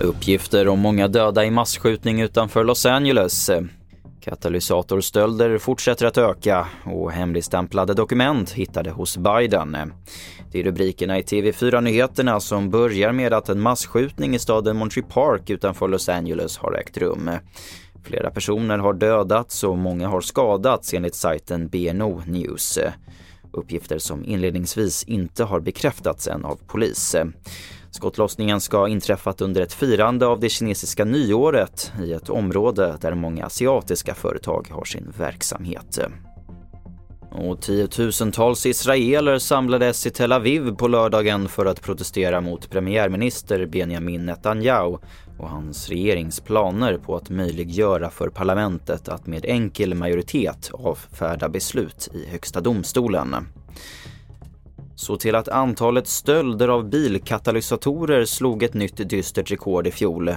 Uppgifter om många döda i massskjutning utanför Los Angeles. Katalysatorstölder fortsätter att öka och hemligstämplade dokument hittade hos Biden. Det är rubrikerna i TV4-nyheterna som börjar med att en massskjutning i staden Monterey Park utanför Los Angeles har ägt rum. Flera personer har dödats och många har skadats enligt sajten BNO News. Uppgifter som inledningsvis inte har bekräftats än av polis. Skottlossningen ska ha inträffat under ett firande av det kinesiska nyåret i ett område där många asiatiska företag har sin verksamhet. Och tiotusentals israeler samlades i Tel Aviv på lördagen för att protestera mot premiärminister Benjamin Netanyahu och hans regeringsplaner på att möjliggöra för parlamentet att med enkel majoritet avfärda beslut i Högsta domstolen. Så till att antalet stölder av bilkatalysatorer slog ett nytt dystert rekord i fjol.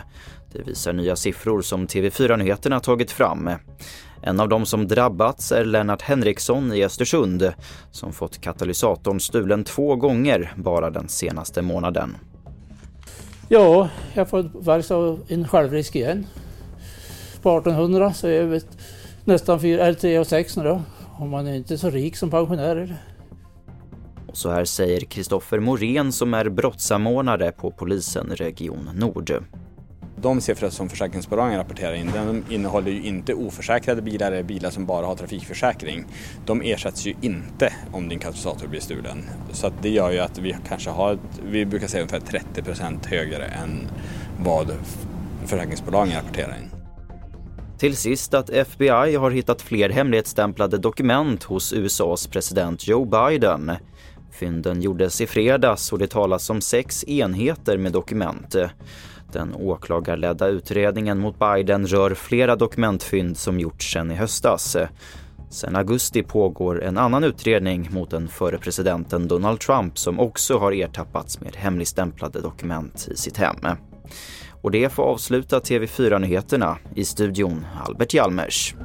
Det visar nya siffror som TV4 Nyheterna tagit fram. En av dem som drabbats är Lennart Henriksson i Östersund som fått katalysatorn stulen två gånger bara den senaste månaden. Ja, jag får verkstad en självrisk igen. På 1800 så är jag nästan 4, 3 och 6 nu då. Om man är inte så rik som pensionär. Så här säger Kristoffer Morén som är brottssamordnare på polisen Region Nord. De siffror som försäkringsbolagen rapporterar in de innehåller ju inte oförsäkrade bilar eller bilar som bara har trafikförsäkring. De ersätts ju inte om din katalysator blir stulen. Så det gör ju att vi kanske har, vi brukar säga ungefär 30 procent högre än vad försäkringsbolagen rapporterar in. Till sist att FBI har hittat fler hemligstämplade dokument hos USAs president Joe Biden. Fynden gjordes i fredags och det talas om sex enheter med dokument. Den åklagarledda utredningen mot Biden rör flera dokumentfynd som gjorts sedan i höstas. Sen augusti pågår en annan utredning mot den före presidenten Donald Trump som också har ertappats med hemligstämplade dokument i sitt hem. Och det får avsluta TV4-nyheterna i studion Albert Hjalmers.